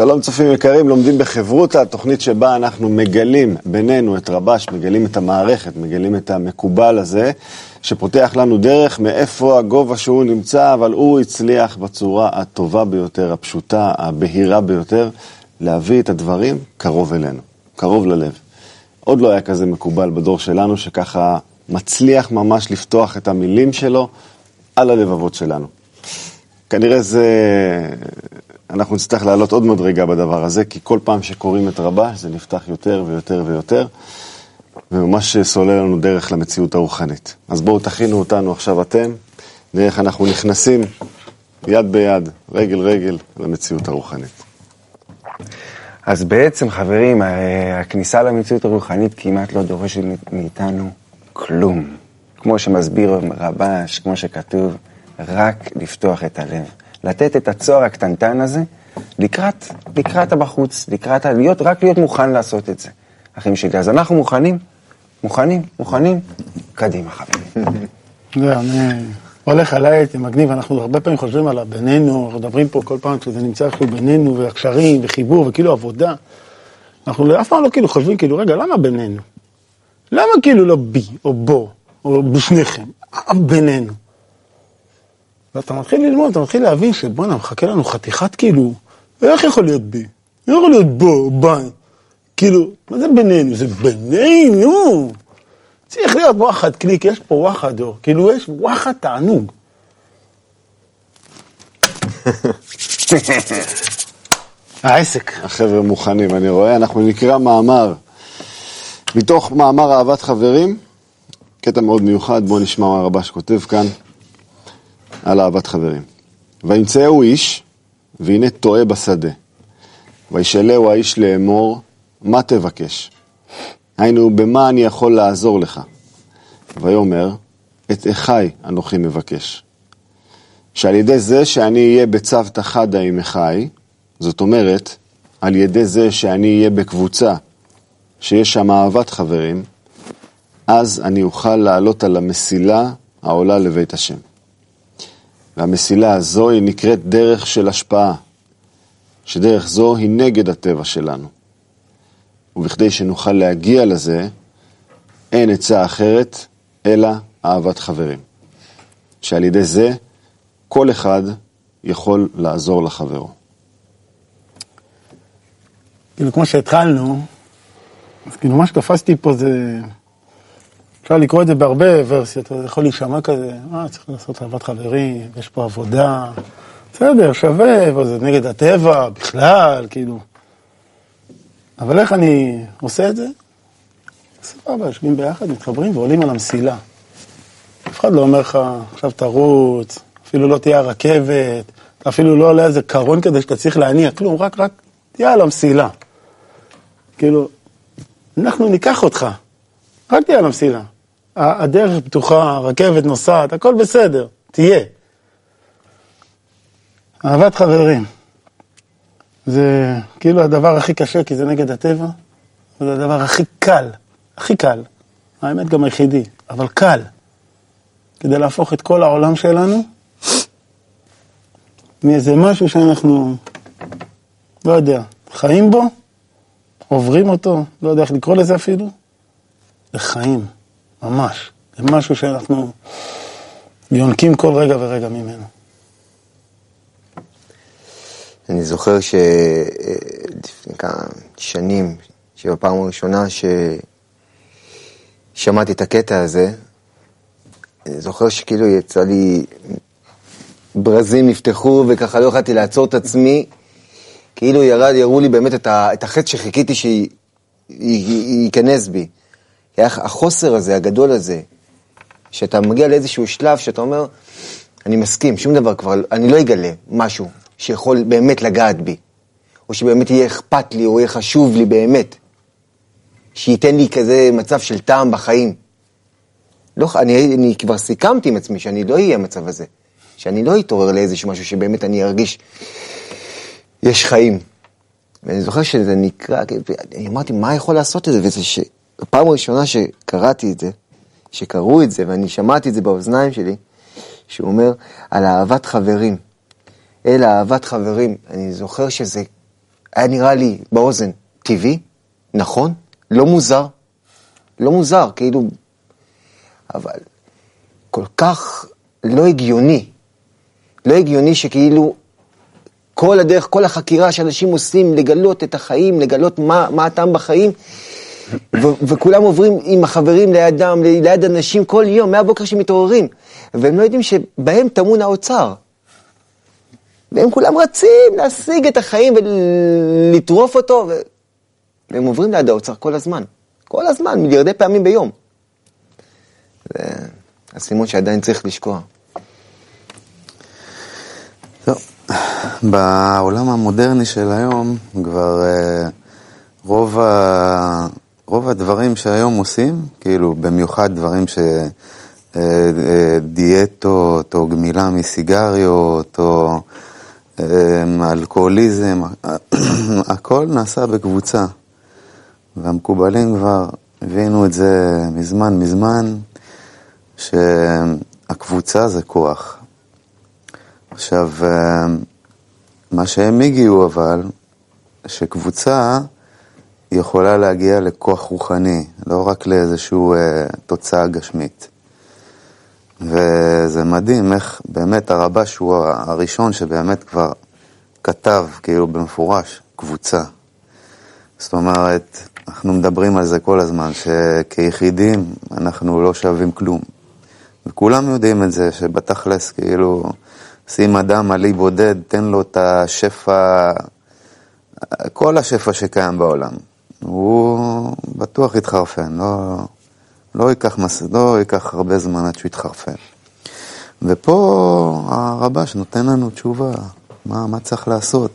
שלום צופים יקרים, לומדים בחברותא, תוכנית שבה אנחנו מגלים בינינו את רבש, מגלים את המערכת, מגלים את המקובל הזה, שפותח לנו דרך מאיפה הגובה שהוא נמצא, אבל הוא הצליח בצורה הטובה ביותר, הפשוטה, הבהירה ביותר, להביא את הדברים קרוב אלינו, קרוב ללב. עוד לא היה כזה מקובל בדור שלנו, שככה מצליח ממש לפתוח את המילים שלו על הלבבות שלנו. כנראה זה אנחנו נצטרך לעלות עוד מדרגה בדבר הזה, כי כל פעם שקוראים את רבה, זה נפתח יותר ויותר ויותר, וממש סולל לנו דרך למציאות הרוחנית. אז בואו תכינו אותנו עכשיו אתם, נראה איך אנחנו נכנסים יד ביד, רגל רגל, למציאות הרוחנית. אז בעצם, חברים, הכניסה למציאות הרוחנית כמעט לא דורשת מאיתנו כלום. כמו שמסביר רבש, כמו שכתוב, רק לפתוח את הלב. לתת את הצוהר הקטנטן הזה לקראת, לקראת הבחוץ, לקראת, להיות, רק להיות מוכן לעשות את זה, אחים שלי. אז אנחנו מוכנים? מוכנים? מוכנים? קדימה, חברים. זה, אני הולך עליי, זה מגניב, אנחנו הרבה פעמים חושבים על בינינו, אנחנו מדברים פה כל פעם כשזה נמצא איכשהו בינינו, והקשרים, וחיבור, וכאילו עבודה. אנחנו אף פעם לא כאילו חושבים, כאילו, רגע, למה בינינו? למה כאילו לא בי, או בו, או בשניכם? בינינו. ואתה מתחיל ללמוד, אתה מתחיל להבין שבואנה, מחכה לנו חתיכת כאילו, איך יכול להיות בי? איך יכול להיות בו, ביי? כאילו, מה זה בינינו? זה בינינו! צריך להיות וואחד קליק, יש פה וואחד אור, כאילו יש וואחד תענוג. העסק. החבר'ה מוכנים, אני רואה, אנחנו נקרא מאמר מתוך מאמר אהבת חברים, קטע מאוד מיוחד, בואו נשמע מה רבש כותב כאן. על אהבת חברים. וימצאהו איש, והנה טועה בשדה. וישאלהו האיש לאמור, מה תבקש? היינו, במה אני יכול לעזור לך? ויאמר, את אחי אנוכי מבקש. שעל ידי זה שאני אהיה בצוותא חדא עם אחי, זאת אומרת, על ידי זה שאני אהיה בקבוצה, שיש שם אהבת חברים, אז אני אוכל לעלות על המסילה העולה לבית השם. והמסילה הזו היא נקראת דרך של השפעה, שדרך זו היא נגד הטבע שלנו. ובכדי שנוכל להגיע לזה, אין עצה אחרת אלא אהבת חברים. שעל ידי זה כל אחד יכול לעזור לחברו. כאילו, כמו שהתחלנו, אז כאילו, מה שתפסתי פה זה... אפשר לקרוא את זה בהרבה ורסיות, זה יכול להישמע כזה, אה, צריך לעשות אהבת חברים, יש פה עבודה, בסדר, שווה, וזה נגד הטבע, בכלל, כאילו. אבל איך אני עושה את זה? סבבה, יושבים ביחד, מתחברים ועולים על המסילה. אף אחד לא אומר לך, עכשיו תרוץ, אפילו לא תהיה הרכבת, אפילו לא עולה איזה קרון כדי שאתה צריך להניע, כלום, רק, רק תהיה על המסילה. כאילו, אנחנו ניקח אותך, רק תהיה על המסילה. הדרך פתוחה, הרכבת נוסעת, הכל בסדר, תהיה. אהבת חברים. זה כאילו הדבר הכי קשה, כי זה נגד הטבע, זה הדבר הכי קל, הכי קל. האמת גם היחידי, אבל קל. כדי להפוך את כל העולם שלנו מאיזה משהו שאנחנו, לא יודע, חיים בו, עוברים אותו, לא יודע איך לקרוא לזה אפילו, לחיים. ממש. זה משהו שאנחנו יונקים כל רגע ורגע ממנו. אני זוכר שלפני כמה שנים, שבפעם הראשונה ששמעתי את הקטע הזה, אני זוכר שכאילו יצא לי, ברזים נפתחו וככה לא יכולתי לעצור את עצמי, כאילו ירד, יראו לי באמת את החטא שחיכיתי שייכנס בי. החוסר הזה, הגדול הזה, שאתה מגיע לאיזשהו שלב שאתה אומר, אני מסכים, שום דבר כבר, אני לא אגלה משהו שיכול באמת לגעת בי, או שבאמת יהיה אכפת לי, או יהיה חשוב לי באמת, שייתן לי כזה מצב של טעם בחיים. לא, אני, אני כבר סיכמתי עם עצמי שאני לא אהיה במצב הזה, שאני לא אתעורר לאיזשהו משהו שבאמת אני ארגיש, יש חיים. ואני זוכר שזה נקרא, אני אמרתי, מה יכול לעשות את זה? וזה ש... בפעם הראשונה שקראתי את זה, שקראו את זה, ואני שמעתי את זה באוזניים שלי, שהוא אומר על אהבת חברים. אל אהבת חברים. אני זוכר שזה היה נראה לי באוזן טבעי, נכון, לא מוזר, לא מוזר, כאילו, אבל כל כך לא הגיוני, לא הגיוני שכאילו כל הדרך, כל החקירה שאנשים עושים, לגלות את החיים, לגלות מה, מה הטעם בחיים, ו- וכולם עוברים עם החברים לידם, ליד אנשים כל יום, מהבוקר שמתעוררים, והם לא יודעים שבהם טמון האוצר. והם כולם רצים להשיג את החיים ולטרוף אותו, ו... והם עוברים ליד האוצר כל הזמן. כל הזמן, מיליארדי פעמים ביום. זה הסימון שעדיין צריך לשקוע. טוב, בעולם המודרני של היום, כבר אה, רוב, ה, רוב הדברים שהיום עושים, כאילו במיוחד דברים ש... אה, אה, דיאטות, או גמילה מסיגריות, או אלכוהוליזם, הכל נעשה בקבוצה. והמקובלים כבר הבינו את זה מזמן מזמן, שהקבוצה זה כוח. עכשיו, מה שהם הגיעו אבל, שקבוצה יכולה להגיע לכוח רוחני, לא רק לאיזושהי אה, תוצאה גשמית. וזה מדהים איך באמת הרבש הוא הראשון שבאמת כבר כתב כאילו במפורש קבוצה. זאת אומרת, אנחנו מדברים על זה כל הזמן, שכיחידים אנחנו לא שווים כלום. וכולם יודעים את זה, שבתכלס כאילו, שים אדם עלי בודד, תן לו את השפע, כל השפע שקיים בעולם. הוא בטוח יתחרפן, לא, לא, ייקח, מס, לא ייקח הרבה זמן עד שהוא יתחרפן. ופה הרבש נותן לנו תשובה, מה, מה צריך לעשות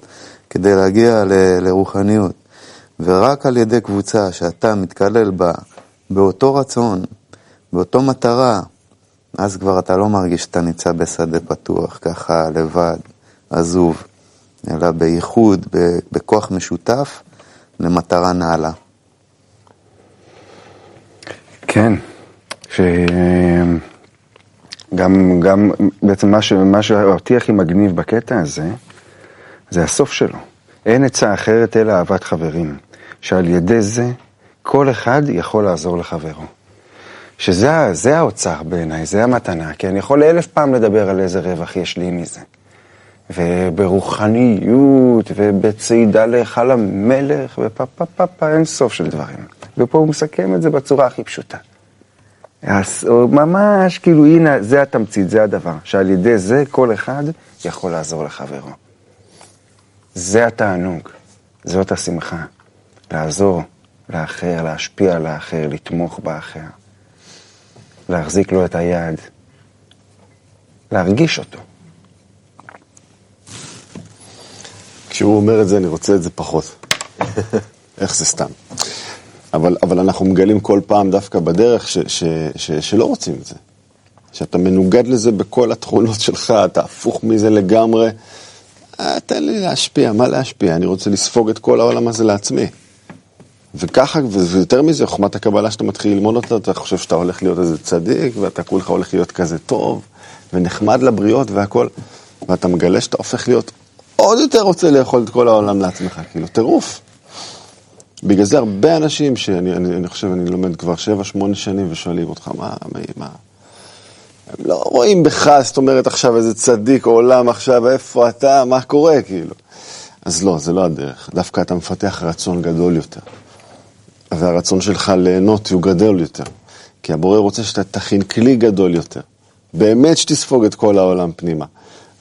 כדי להגיע ל, לרוחניות. ורק על ידי קבוצה שאתה מתקלל בה, באותו רצון, באותו מטרה, אז כבר אתה לא מרגיש שאתה נמצא בשדה פתוח, ככה לבד, עזוב, אלא בייחוד, בכוח משותף, למטרה נעלה. כן, שגם גם בעצם מה, ש, מה שאותי הכי מגניב בקטע הזה, זה הסוף שלו. אין עצה אחרת אלא אהבת חברים, שעל ידי זה כל אחד יכול לעזור לחברו. שזה האוצר בעיניי, זה המתנה, כי אני יכול אלף פעם לדבר על איזה רווח יש לי מזה. וברוחניות, ובצעידה להיכל המלך, ופה פה פה פה אין סוף של דברים. ופה הוא מסכם את זה בצורה הכי פשוטה. אז ממש כאילו, הנה, זה התמצית, זה הדבר, שעל ידי זה כל אחד יכול לעזור לחברו. זה התענוג, זאת השמחה, לעזור לאחר, להשפיע על האחר, לתמוך באחר, להחזיק לו את היד, להרגיש אותו. כשהוא אומר את זה, אני רוצה את זה פחות. איך זה סתם? אבל, אבל אנחנו מגלים כל פעם דווקא בדרך ש, ש, ש, שלא רוצים את זה. שאתה מנוגד לזה בכל התכונות שלך, אתה הפוך מזה לגמרי. אה, תן לי להשפיע, מה להשפיע? אני רוצה לספוג את כל העולם הזה לעצמי. וככה, ויותר מזה, חוכמת הקבלה שאתה מתחיל ללמוד אותה, אתה חושב שאתה הולך להיות איזה צדיק, ואתה כולך הולך להיות כזה טוב, ונחמד לבריות והכל, ואתה מגלה שאתה הופך להיות עוד יותר רוצה לאכול את כל העולם לעצמך, כאילו, טירוף. בגלל זה הרבה אנשים שאני אני, אני חושב, אני לומד כבר 7-8 שנים ושואלים אותך, מה, מה, מה? הם לא רואים בך, זאת אומרת, עכשיו איזה צדיק עולם עכשיו, איפה אתה, מה קורה, כאילו. אז לא, זה לא הדרך. דווקא אתה מפתח רצון גדול יותר. והרצון שלך ליהנות הוא גדול יותר. כי הבורא רוצה שאתה תכין כלי גדול יותר. באמת שתספוג את כל העולם פנימה.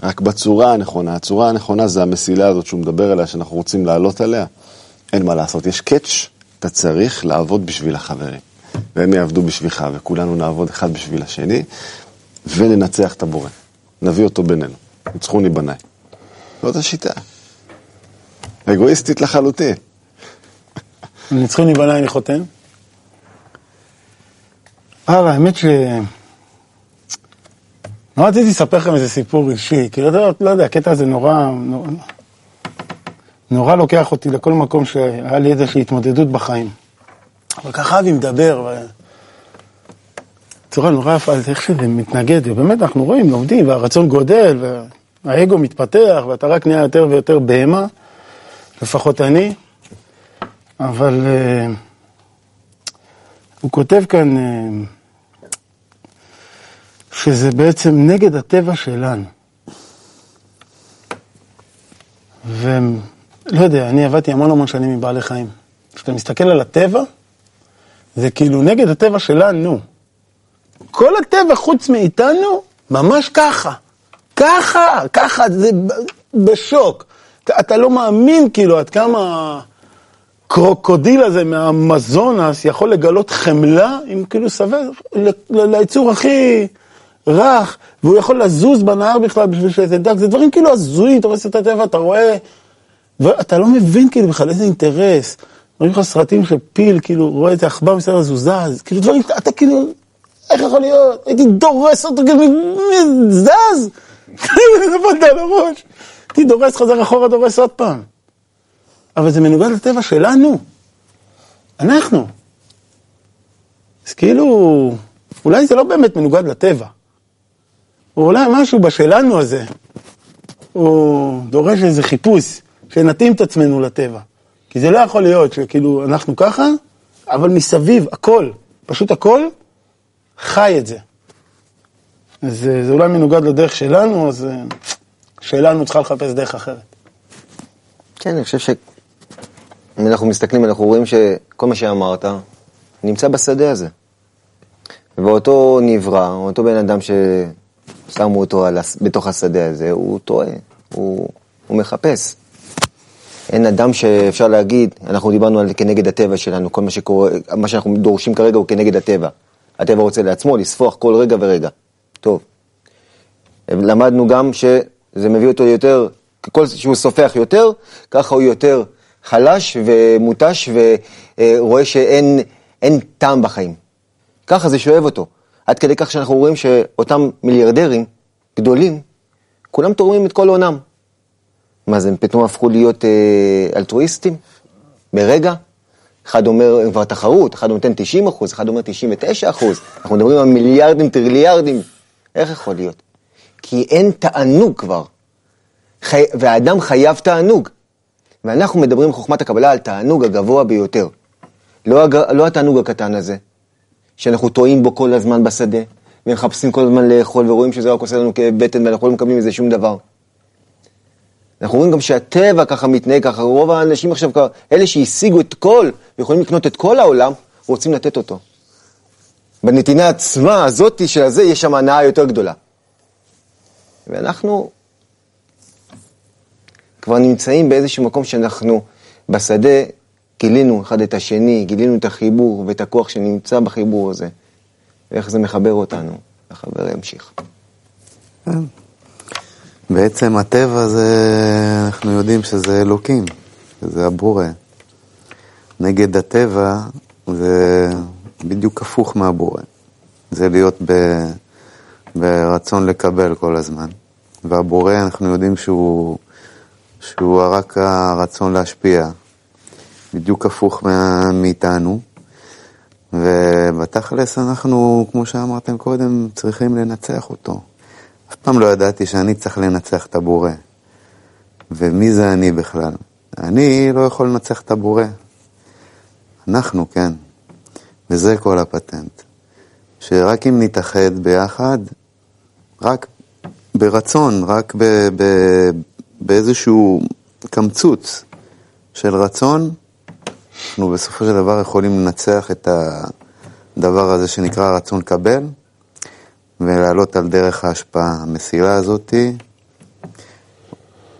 רק בצורה הנכונה. הצורה הנכונה זה המסילה הזאת שהוא מדבר עליה, שאנחנו רוצים לעלות עליה. אין מה לעשות, יש קאץ', אתה צריך לעבוד בשביל החברים. והם יעבדו בשבילך, וכולנו נעבוד אחד בשביל השני, וננצח את הבורא. נביא אותו בינינו. ניצחוני בניי. זאת השיטה. אגואיסטית לחלוטין. ניצחוני בניי אני חותם. אבל האמת ש... לא רציתי לספר לכם איזה סיפור אישי, כי לא, לא יודע, הקטע הזה נורא, נורא, נורא לוקח אותי לכל מקום שהיה לי איזושהי התמודדות בחיים. אבל ככה אבי מדבר, ו... בצורה נורא יפה, איך שזה מתנגד, ובאמת אנחנו רואים, לומדים, והרצון גודל, והאגו מתפתח, ואתה רק נהיה יותר ויותר בהמה, לפחות אני, אבל אה, הוא כותב כאן אה, שזה בעצם נגד הטבע שלנו. ולא יודע, אני עבדתי המון המון שנים עם בעלי חיים. כשאתה מסתכל על הטבע, זה כאילו נגד הטבע שלנו. כל הטבע חוץ מאיתנו, ממש ככה. ככה, ככה, זה בשוק. אתה, לא מאמין כאילו עד כמה הקרוקודיל הזה מהמזונס יכול לגלות חמלה, אם כאילו ל- ליצור הכי רך, והוא יכול לזוז בנהר בכלל בשביל דג, זה דברים כאילו הזויים, אתה רואה את הטבע, אתה רואה, ואתה לא מבין כאילו בכלל איזה אינטרס. רואים לך סרטים של פיל, כאילו, רואה איזה עכבר מסתכל אז כאילו דברים, אתה כאילו, איך יכול להיות? הייתי דורס אותו, כאילו, זז? נפלת על הראש. הייתי דורס, חזר אחורה, דורס עוד פעם. אבל זה מנוגד לטבע שלנו. אנחנו. אז כאילו, אולי זה לא באמת מנוגד לטבע. או אולי משהו בשלנו הזה, הוא דורש איזה חיפוש, שנתאים את עצמנו לטבע. כי זה לא יכול להיות שכאילו אנחנו ככה, אבל מסביב, הכל, פשוט הכל, חי את זה. אז אה, זה אולי מנוגד לדרך שלנו, אז אה, שלנו צריכה לחפש דרך אחרת. כן, אני חושב ש... אם אנחנו מסתכלים, אנחנו רואים שכל מה שאמרת נמצא בשדה הזה. ואותו נברא, אותו בן אדם ששמו אותו על, בתוך השדה הזה, הוא טועה, הוא, הוא מחפש. אין אדם שאפשר להגיד, אנחנו דיברנו על כנגד הטבע שלנו, כל מה שקורה, מה שאנחנו דורשים כרגע הוא כנגד הטבע. הטבע רוצה לעצמו לספוח כל רגע ורגע. טוב. למדנו גם שזה מביא אותו יותר, ככל שהוא סופח יותר, ככה הוא יותר חלש ומותש ורואה שאין אין טעם בחיים. ככה זה שואב אותו. עד כדי כך שאנחנו רואים שאותם מיליארדרים גדולים, כולם תורמים את כל הונם. מה זה, הם פתאום הפכו להיות אה, אלטרואיסטים? ברגע? אחד אומר, כבר תחרות, אחד נותן 90 אחוז, אחד אומר 99 אחוז. אנחנו מדברים על מיליארדים, טריליארדים. איך יכול להיות? כי אין תענוג כבר. חי... והאדם חייב תענוג. ואנחנו מדברים בחוכמת הקבלה על תענוג הגבוה ביותר. לא, הג... לא התענוג הקטן הזה, שאנחנו טועים בו כל הזמן בשדה, ומחפשים כל הזמן לאכול, ורואים שזה רק עושה לנו כאב בטן, ואנחנו לא מקבלים מזה שום דבר. אנחנו רואים גם שהטבע ככה מתנהג ככה, רוב האנשים עכשיו, אלה שהשיגו את כל, ויכולים לקנות את כל העולם, רוצים לתת אותו. בנתינה עצמה, הזאתי של הזה, יש שם הנאה יותר גדולה. ואנחנו כבר נמצאים באיזשהו מקום שאנחנו בשדה גילינו אחד את השני, גילינו את החיבור ואת הכוח שנמצא בחיבור הזה, ואיך זה מחבר אותנו. החבר ימשיך. כן. בעצם הטבע זה, אנחנו יודעים שזה אלוקים, שזה הבורא. נגד הטבע זה בדיוק הפוך מהבורא. זה להיות ב, ברצון לקבל כל הזמן. והבורא, אנחנו יודעים שהוא, שהוא רק הרצון להשפיע. בדיוק הפוך מה, מאיתנו. ובתכלס אנחנו, כמו שאמרתם קודם, צריכים לנצח אותו. אף פעם לא ידעתי שאני צריך לנצח את הבורא. ומי זה אני בכלל? אני לא יכול לנצח את הבורא. אנחנו, כן. וזה כל הפטנט. שרק אם נתאחד ביחד, רק ברצון, רק ב, ב, באיזשהו קמצוץ של רצון, אנחנו בסופו של דבר יכולים לנצח את הדבר הזה שנקרא רצון קבל, ולעלות על דרך ההשפעה. המסילה הזאתי,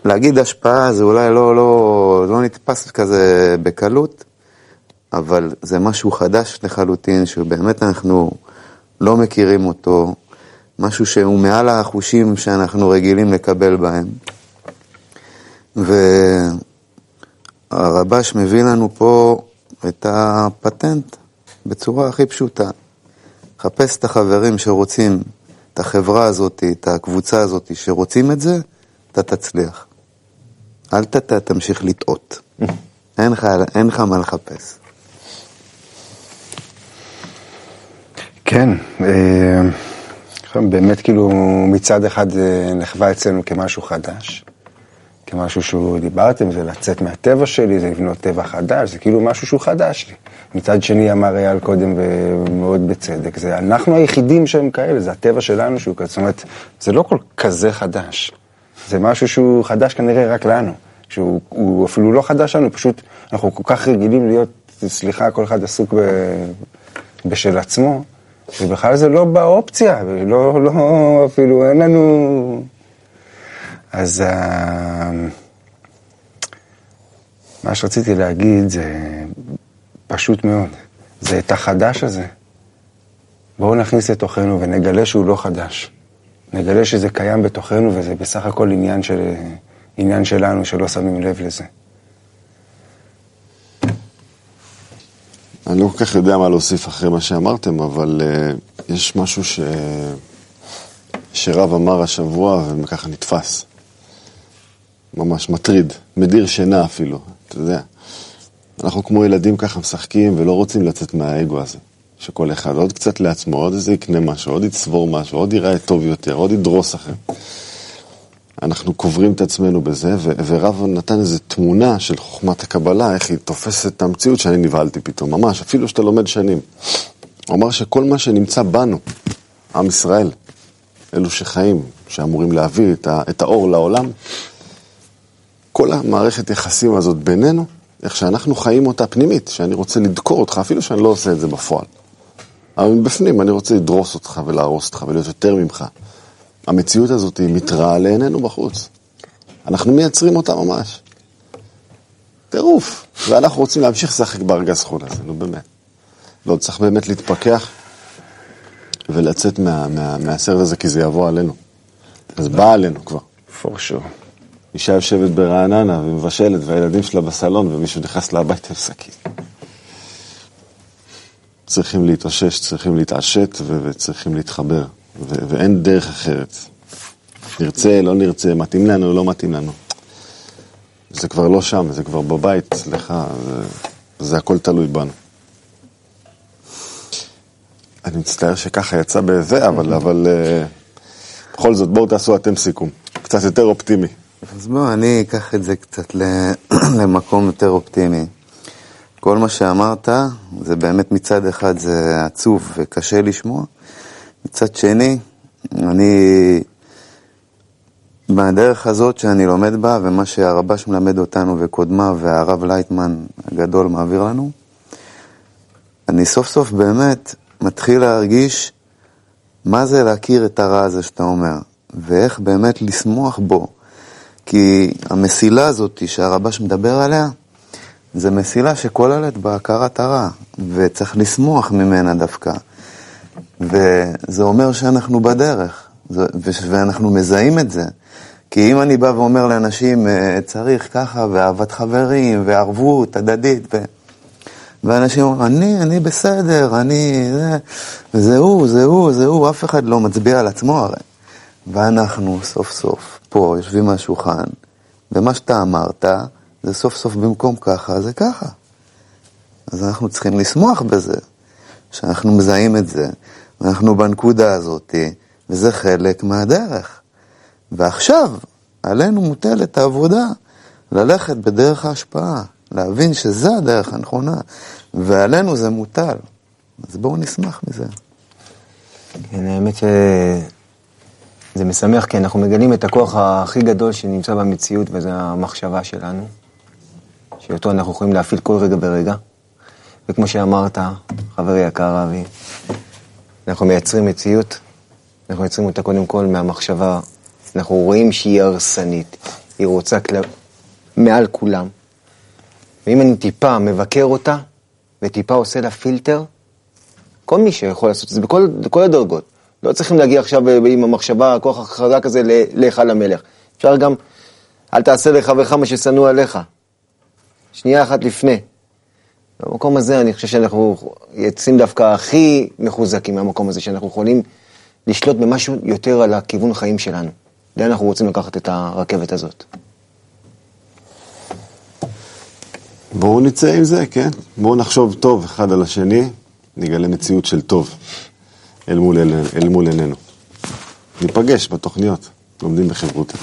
להגיד השפעה זה אולי לא, לא, לא נתפס כזה בקלות, אבל זה משהו חדש לחלוטין, שבאמת אנחנו לא מכירים אותו, משהו שהוא מעל החושים שאנחנו רגילים לקבל בהם. והרבש מביא לנו פה את הפטנט בצורה הכי פשוטה. חפש את החברים שרוצים את החברה הזאת, את הקבוצה הזאת שרוצים את זה, אתה תצליח. אל ת, תמשיך לטעות. אין לך, אין לך מה לחפש. כן, אה, באמת כאילו מצד אחד זה נחווה אצלנו כמשהו חדש, כמשהו שהוא, דיברתם, זה לצאת מהטבע שלי, זה לבנות טבע חדש, זה כאילו משהו שהוא חדש לי. מצד שני, אמר אייל קודם, ומאוד בצדק, זה אנחנו היחידים שהם כאלה, זה הטבע שלנו שהוא כזה, זאת אומרת, זה לא כל כזה חדש. זה משהו שהוא חדש כנראה רק לנו. שהוא הוא אפילו לא חדש לנו, פשוט אנחנו כל כך רגילים להיות, סליחה, כל אחד עסוק ב, בשל עצמו, שבכלל זה לא באופציה, לא, לא, אפילו אין לנו... אז uh, מה שרציתי להגיד זה פשוט מאוד, זה את החדש הזה. בואו נכניס לתוכנו ונגלה שהוא לא חדש. נגלה שזה קיים בתוכנו וזה בסך הכל עניין, של, עניין שלנו שלא שמים לב לזה. אני לא כל כך יודע מה להוסיף אחרי מה שאמרתם, אבל uh, יש משהו ש... שרב אמר השבוע וככה נתפס. ממש מטריד, מדיר שינה אפילו, אתה יודע. אנחנו כמו ילדים ככה משחקים ולא רוצים לצאת מהאגו הזה. שכל אחד עוד קצת לעצמו, עוד איזה יקנה משהו, עוד יצבור משהו, עוד ייראה טוב יותר, עוד ידרוס אחר. אנחנו קוברים את עצמנו בזה, ו- ורב נתן איזו תמונה של חוכמת הקבלה, איך היא תופסת את המציאות שאני נבהלתי פתאום, ממש, אפילו שאתה לומד שנים. הוא אמר שכל מה שנמצא בנו, עם ישראל, אלו שחיים, שאמורים להביא את, ה- את האור לעולם, כל המערכת יחסים הזאת בינינו, איך שאנחנו חיים אותה פנימית, שאני רוצה לדקור אותך, אפילו שאני לא עושה את זה בפועל. אבל מבפנים אני רוצה לדרוס אותך ולהרוס אותך ולהיות יותר ממך. המציאות הזאת היא מתרעה לעינינו בחוץ. אנחנו מייצרים אותה ממש. טירוף. ואנחנו רוצים להמשיך לשחק בארגז חול הזה, נו באמת. לא, צריך באמת להתפכח ולצאת מה, מה, מהסרט הזה, כי זה יבוא עלינו. אז בא עלינו כבר. for sure. אישה יושבת ברעננה ומבשלת, והילדים שלה בסלון, ומישהו נכנס לה הביתה עם שקית. צריכים להתאושש, צריכים להתעשת וצריכים להתחבר, ו- ואין דרך אחרת. נרצה, לא נרצה, מתאים לנו, לא מתאים לנו. זה כבר לא שם, זה כבר בבית, סליחה, זה, זה הכל תלוי בנו. אני מצטער שככה יצא בזה, אבל, אבל אה, בכל זאת, בואו תעשו אתם סיכום. קצת יותר אופטימי. אז בוא, אני אקח את זה קצת למקום יותר אופטימי. כל מה שאמרת, זה באמת מצד אחד זה עצוב וקשה לשמוע, מצד שני, אני, מהדרך הזאת שאני לומד בה, ומה שהרבש מלמד אותנו וקודמיו והרב לייטמן הגדול מעביר לנו, אני סוף סוף באמת מתחיל להרגיש מה זה להכיר את הרע הזה שאתה אומר, ואיך באמת לשמוח בו. כי המסילה הזאת שהרבש מדבר עליה, זו מסילה שכוללת בהכרת הרע, וצריך לשמוח ממנה דווקא. וזה אומר שאנחנו בדרך, זה- ואנחנו מזהים את זה. כי אם אני בא ואומר לאנשים, אה, צריך ככה, ואהבת חברים, וערבות הדדית, ו... ואנשים אומרים, אני, אני בסדר, אני... זה, זה הוא, זה הוא, זה הוא, אף אחד לא מצביע על עצמו הרי. ואנחנו סוף סוף פה יושבים על השולחן, ומה שאתה אמרת, זה סוף סוף במקום ככה, זה ככה. אז אנחנו צריכים לשמוח בזה, שאנחנו מזהים את זה, ואנחנו בנקודה הזאת, וזה חלק מהדרך. ועכשיו, עלינו מוטלת העבודה ללכת בדרך ההשפעה, להבין שזה הדרך הנכונה, ועלינו זה מוטל. אז בואו נשמח מזה. כן, האמת שזה משמח, כי אנחנו מגלים את הכוח הכי גדול שנמצא במציאות, וזה המחשבה שלנו, שאותו אנחנו יכולים להפעיל כל רגע ברגע. וכמו שאמרת, חברי יקר אבי, אנחנו מייצרים מציאות, אנחנו מייצרים אותה קודם כל מהמחשבה. אנחנו רואים שהיא הרסנית, היא רוצה כל... מעל כולם. ואם אני טיפה מבקר אותה, וטיפה עושה לה פילטר, כל מי שיכול לעשות את זה בכל, בכל הדרגות. לא צריכים להגיע עכשיו עם המחשבה, הכוח החזק הזה, להיכל המלך. אפשר גם, אל תעשה לחברך מה ששנוא עליך. שנייה אחת לפני. במקום הזה אני חושב שאנחנו יוצאים דווקא הכי מחוזקים מהמקום הזה, שאנחנו יכולים לשלוט במשהו יותר על הכיוון חיים שלנו. לאן אנחנו רוצים לקחת את הרכבת הזאת. בואו נצא עם זה, כן? בואו נחשוב טוב אחד על השני, נגלה מציאות של טוב אל מול, עינינו. ניפגש בתוכניות, לומדים בחברותא.